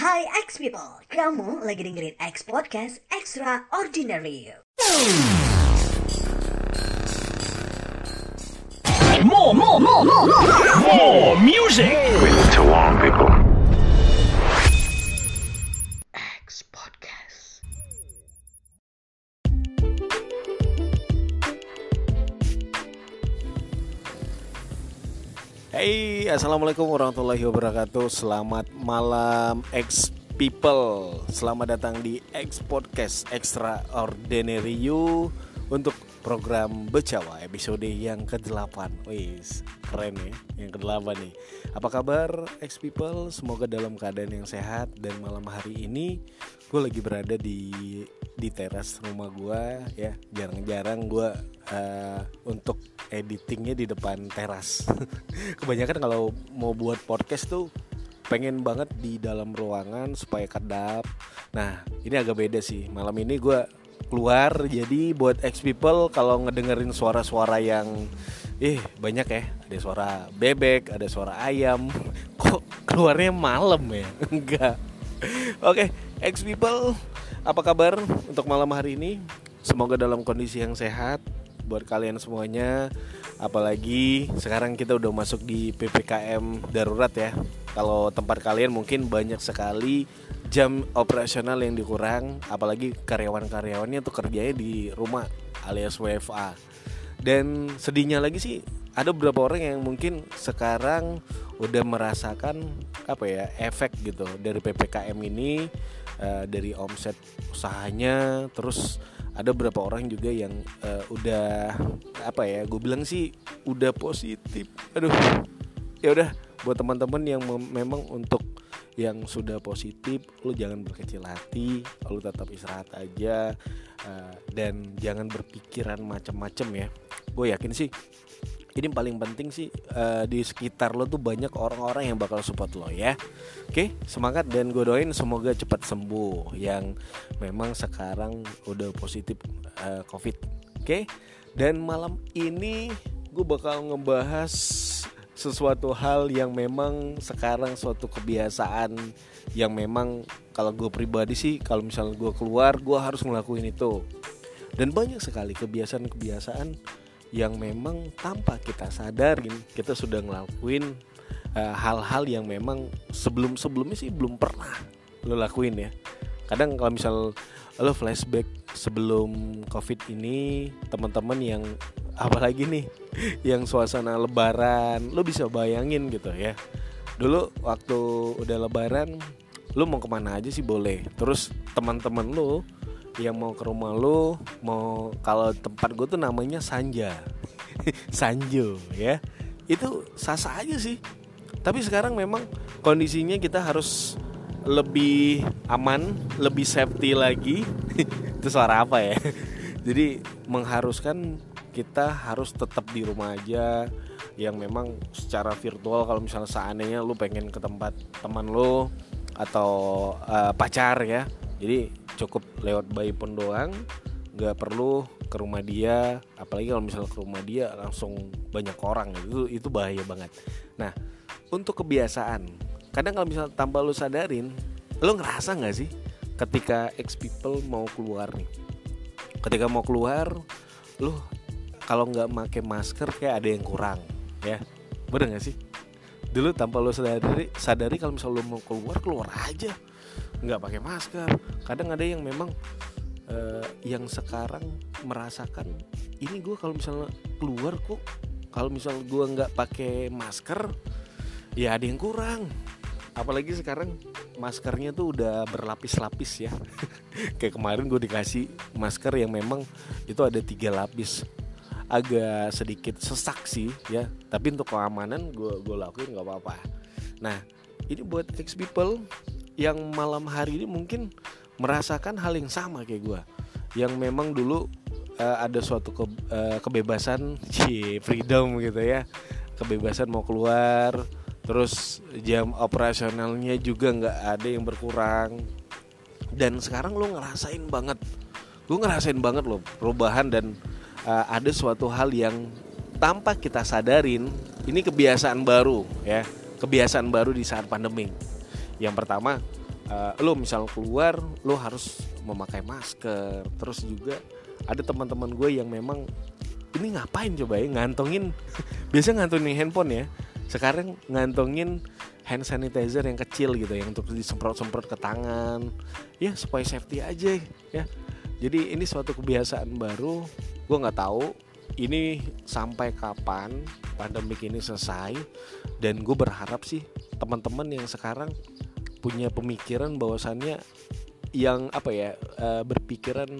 Hai X people, kamu lagi dengerin X Podcast Extraordinary. More, more, more, more, more, more music. We need to warn people. Hey, assalamualaikum warahmatullahi wabarakatuh. Selamat malam, X people. Selamat datang di X Podcast Extraordinary You untuk program Becawa episode yang ke-8. Wis, keren ya, yang ke-8 nih. Apa kabar X people? Semoga dalam keadaan yang sehat dan malam hari ini gue lagi berada di di teras rumah gue ya. Jarang-jarang gue uh, untuk editingnya di depan teras. Kebanyakan kalau mau buat podcast tuh pengen banget di dalam ruangan supaya kedap. Nah, ini agak beda sih. Malam ini gue keluar jadi buat X people kalau ngedengerin suara-suara yang ih banyak ya. Ada suara bebek, ada suara ayam. Kok keluarnya malam ya? Enggak. Oke, X people, apa kabar untuk malam hari ini? Semoga dalam kondisi yang sehat buat kalian semuanya. Apalagi sekarang kita udah masuk di PPKM darurat ya. Kalau tempat kalian mungkin banyak sekali jam operasional yang dikurang, apalagi karyawan-karyawannya tuh kerjanya di rumah alias WFA. Dan sedihnya lagi sih ada beberapa orang yang mungkin sekarang udah merasakan apa ya efek gitu dari ppkm ini uh, dari omset usahanya terus ada beberapa orang juga yang uh, udah apa ya gue bilang sih udah positif. Aduh ya udah buat teman-teman yang memang untuk yang sudah positif lu jangan berkecil hati lu tetap istirahat aja uh, dan jangan berpikiran macam-macam ya. Gue yakin sih ini paling penting sih uh, di sekitar lo tuh banyak orang-orang yang bakal support lo ya. Oke semangat dan gue doain semoga cepat sembuh yang memang sekarang udah positif uh, covid. Oke dan malam ini gue bakal ngebahas sesuatu hal yang memang sekarang suatu kebiasaan yang memang kalau gue pribadi sih kalau misalnya gue keluar gue harus ngelakuin itu. Dan banyak sekali kebiasaan-kebiasaan yang memang tanpa kita sadarin kita sudah ngelakuin hal-hal uh, yang memang sebelum sebelumnya sih belum pernah lo lakuin ya. Kadang kalau misal lo flashback sebelum covid ini teman-teman yang apalagi nih yang suasana lebaran lo bisa bayangin gitu ya. Dulu waktu udah lebaran lo mau ke mana aja sih boleh. Terus teman-teman lo yang mau ke rumah lo mau kalau tempat gue tuh namanya Sanja. Sanjo ya. Itu sasa aja sih. Tapi sekarang memang kondisinya kita harus lebih aman lebih safety lagi. Itu suara apa ya? Jadi mengharuskan kita harus tetap di rumah aja. Yang memang secara virtual kalau misalnya seandainya lu pengen ke tempat teman lu atau uh, pacar ya. Jadi cukup lewat phone doang nggak perlu ke rumah dia. Apalagi kalau misalnya ke rumah dia langsung banyak orang. Itu itu bahaya banget. Nah untuk kebiasaan kadang kalau misalnya tanpa lu sadarin lu ngerasa nggak sih ketika ex people mau keluar nih? Ketika mau keluar lu kalau nggak pakai masker kayak ada yang kurang ya. Bener nggak sih? Dulu tanpa lu sadari sadari kalau misalnya lu mau keluar keluar aja nggak pakai masker. Kadang ada yang memang uh, yang sekarang merasakan ini gue kalau misalnya keluar kok kalau misalnya gue nggak pakai masker ya ada yang kurang. Apalagi sekarang maskernya tuh udah berlapis-lapis ya. Kayak kemarin gue dikasih masker yang memang itu ada tiga lapis. Agak sedikit sesak sih ya tapi untuk keamanan gue gue lakuin nggak apa-apa. Nah ini buat ex people yang malam hari ini mungkin merasakan hal yang sama kayak gue yang memang dulu uh, ada suatu ke, uh, kebebasan si freedom gitu ya. Kebebasan mau keluar terus jam operasionalnya juga nggak ada yang berkurang. Dan sekarang lo ngerasain banget gue ngerasain banget loh perubahan dan uh, ada suatu hal yang tanpa kita sadarin ini kebiasaan baru ya. Kebiasaan baru di saat pandemi yang pertama uh, lo misal keluar lo harus memakai masker. Terus juga ada teman-teman gue yang memang ini ngapain coba ya ngantongin biasa ngantongin handphone ya. Sekarang ngantongin hand sanitizer yang kecil gitu yang untuk disemprot-semprot ke tangan. Ya supaya safety aja ya. Jadi ini suatu kebiasaan baru. Gue nggak tahu ini sampai kapan pandemik ini selesai. Dan gue berharap sih teman-teman yang sekarang punya pemikiran bahwasannya yang apa ya uh, berpikiran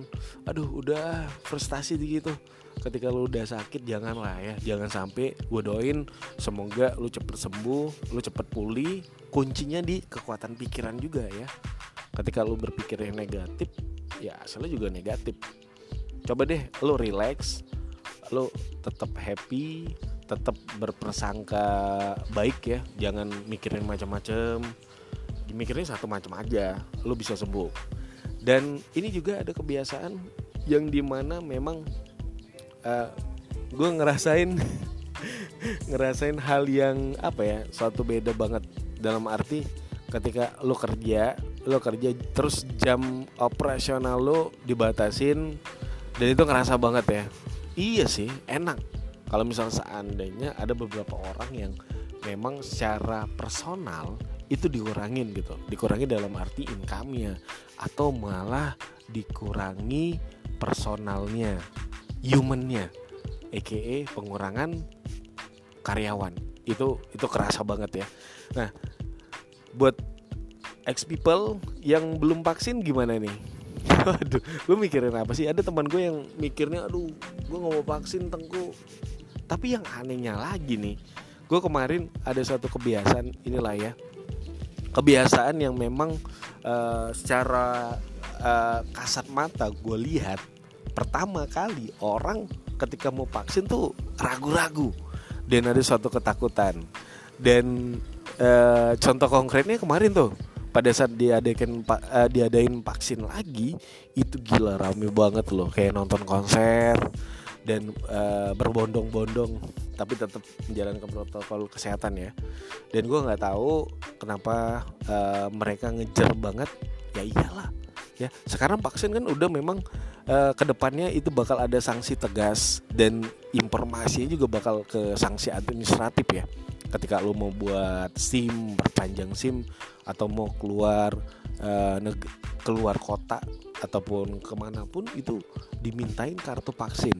aduh udah frustasi gitu. Ketika lu udah sakit janganlah ya. Jangan sampai gue doain semoga lu cepet sembuh lu cepet pulih. Kuncinya di kekuatan pikiran juga ya. Ketika lu berpikir yang negatif ya asalnya juga negatif. Coba deh lu relax lu tetap happy tetap berprasangka baik ya. Jangan mikirin macam-macam mikirin satu macam aja lu bisa sembuh. Dan ini juga ada kebiasaan yang di mana memang uh, eh, gue ngerasain ngerasain hal yang apa ya suatu beda banget. Dalam arti ketika lu kerja lu kerja terus jam operasional lu dibatasin dan itu ngerasa banget ya. Iya sih enak. Kalau misalnya seandainya ada beberapa orang yang memang secara personal itu dikurangin gitu. Dikurangi dalam arti income-nya atau malah dikurangi personalnya humannya aka pengurangan karyawan. Itu itu kerasa banget ya. Nah buat ex people yang belum vaksin gimana nih? Waduh, gue mikirin apa sih? Ada teman gue yang mikirnya, aduh, gue nggak mau vaksin tengku. Tapi yang anehnya lagi nih, gue kemarin ada satu kebiasaan inilah ya, kebiasaan yang memang uh, secara uh, kasat mata gue lihat pertama kali orang ketika mau vaksin tuh ragu-ragu dan ada suatu ketakutan. Dan uh, contoh konkretnya kemarin tuh pada saat diadakan uh, diadain vaksin lagi itu gila rame banget loh. Kayak nonton konser dan uh, berbondong-bondong tapi tetap menjalankan protokol kesehatan ya. Dan gue nggak tahu kenapa uh, mereka ngejar banget? Ya iyalah ya. Sekarang vaksin kan udah memang uh, ke depannya itu bakal ada sanksi tegas dan informasinya juga bakal ke sanksi administratif ya. Ketika lo mau buat SIM perpanjang SIM atau mau keluar uh, keluar kota ataupun ke mana pun itu dimintain kartu vaksin.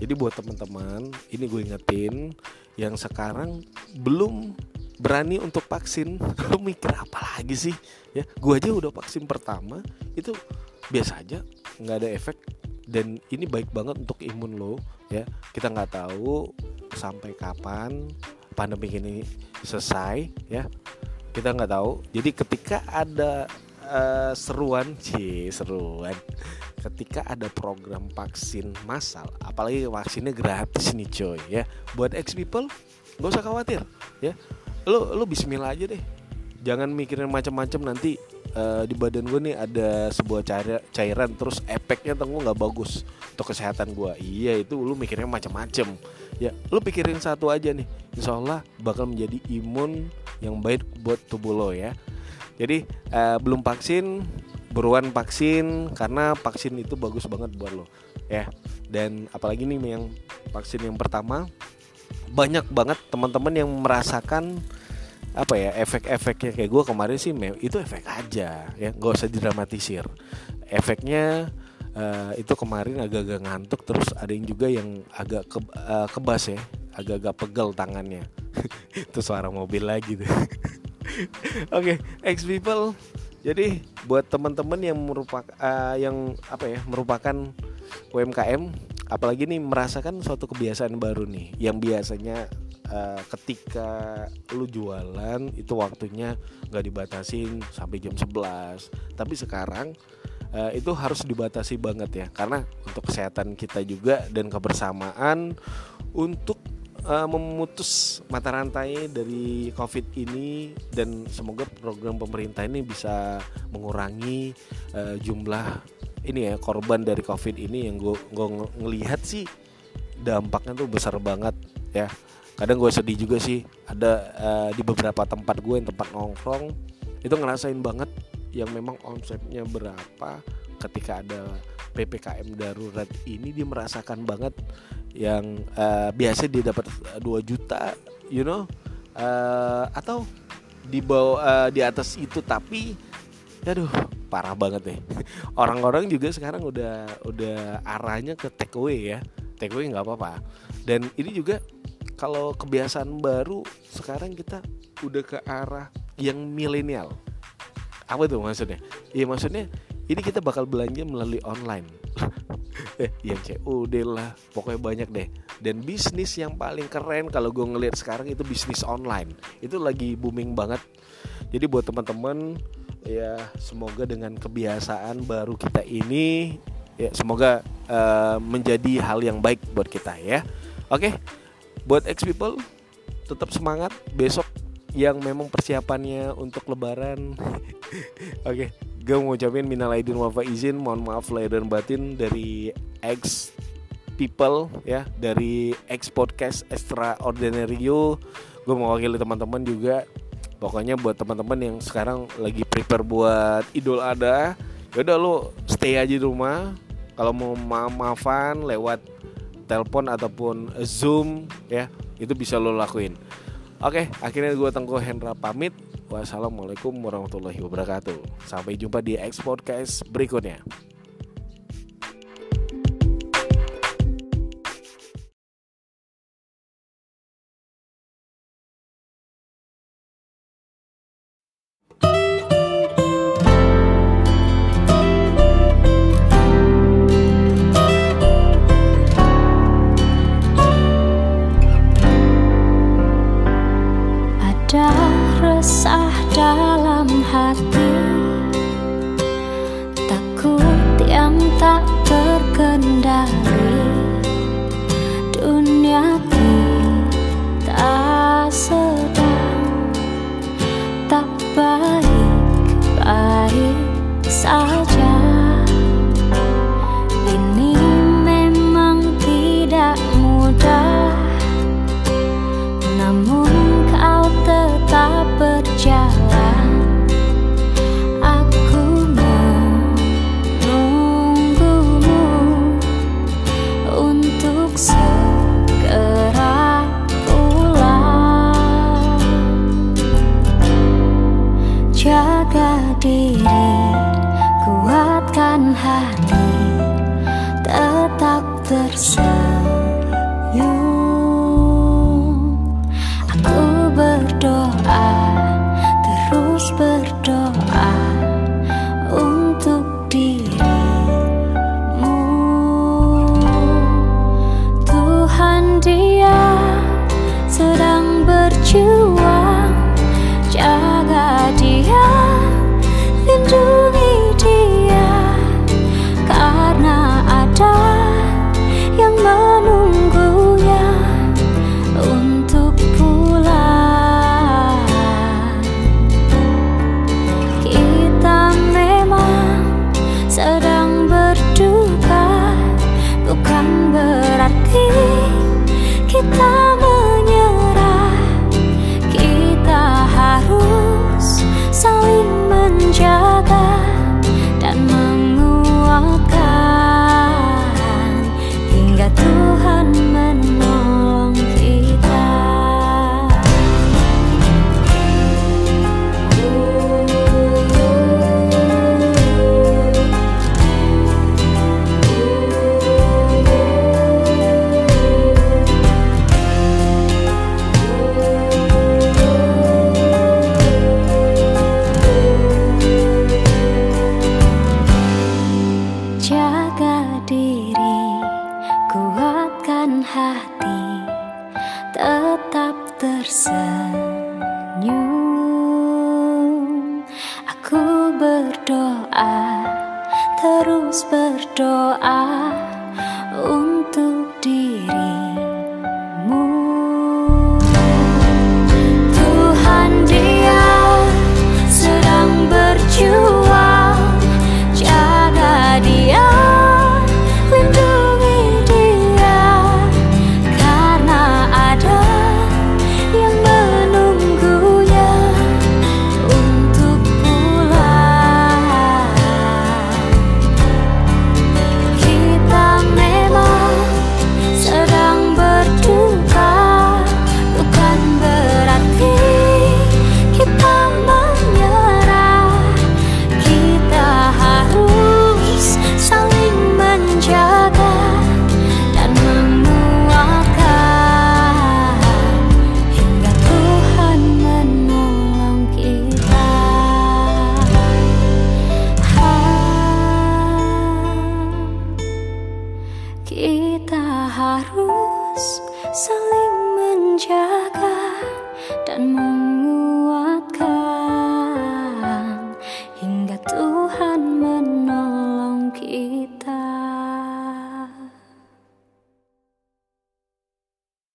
Jadi buat teman-teman ini gue ingetin yang sekarang belum berani untuk vaksin. Lo mikir apa lagi sih? Ya gue aja udah vaksin pertama itu biasa aja nggak ada efek. Dan ini baik banget untuk imun lo ya. Kita nggak tahu sampai kapan pandemi ini selesai ya. Kita nggak tahu. Jadi ketika ada uh, seruan sih seruan. Ketika ada program vaksin massal apalagi vaksinnya gratis nih coy ya. Buat ex people gak usah khawatir ya lo lo Bismillah aja deh. Jangan mikirin macam-macam nanti uh, di badan gue nih ada sebuah cair, cairan terus efeknya tunggu nggak bagus untuk kesehatan gue iya itu lo mikirnya macam-macam. Ya lo pikirin satu aja nih. Insya Allah bakal menjadi imun yang baik buat tubuh lo ya. Jadi uh, belum vaksin buruan vaksin karena vaksin itu bagus banget buat lo ya. Dan apalagi nih yang vaksin yang pertama banyak banget teman-teman yang merasakan apa ya efek-efeknya kayak gue kemarin sih itu efek aja ya. Nggak usah didramatisir. Efeknya uh, itu kemarin agak-agak ngantuk terus ada yang juga yang agak ke, uh, kebas ya agak-agak pegel tangannya. Itu suara mobil lagi tuh. Oke okay, ex people. Jadi buat teman-teman yang merupakan uh, yang apa ya merupakan UMKM apalagi nih merasakan suatu kebiasaan baru nih yang biasanya uh, ketika lu jualan itu waktunya nggak dibatasin sampai jam 11 tapi sekarang uh, itu harus dibatasi banget ya. Karena untuk kesehatan kita juga dan kebersamaan untuk uh, memutus mata rantai dari COVID ini dan semoga program pemerintah ini bisa mengurangi uh, jumlah ini ya korban dari COVID ini yang gue ngelihat sih dampaknya tuh besar banget ya kadang gue sedih juga sih. Ada uh, di beberapa tempat gue yang tempat nongkrong itu ngerasain banget yang memang omsetnya berapa ketika ada ppkm darurat ini dia merasakan banget yang uh, biasa dia dapat 2 juta you know? Uh, atau di bawah uh, di atas itu tapi aduh parah banget nih orang-orang juga sekarang udah udah arahnya ke take away ya. Take away nggak apa-apa. Dan ini juga kalau kebiasaan baru sekarang kita udah ke arah yang milenial. Apa tuh maksudnya? Iya maksudnya ini kita bakal belanja melalui online. Eh yang COD lah pokoknya banyak deh. Dan bisnis yang paling keren kalau gue ngeliat sekarang itu bisnis online. Itu lagi booming banget. Jadi buat teman-teman ya semoga dengan kebiasaan baru kita ini ya semoga uh, menjadi hal yang baik buat kita ya. Oke buat ex people tetap semangat. Besok yang memang persiapannya untuk lebaran. Oke gue mau ucapin minal aidin wal izin mohon maaf lahir dan batin dari ex people ya dari ex podcast extraordinary you. Gue mewakili teman-teman juga. Pokoknya buat teman-teman yang sekarang lagi prepare buat Idul Adha yaudah lo stay aja di rumah. Kalau mau ma-maafan lewat telepon ataupun zoom ya itu bisa lo lakuin. Oke akhirnya gue Tengku Hendra pamit. Wassalamualaikum warahmatullahi wabarakatuh. Sampai jumpa di X Podcast berikutnya sudah resah dan tetap tersenyum.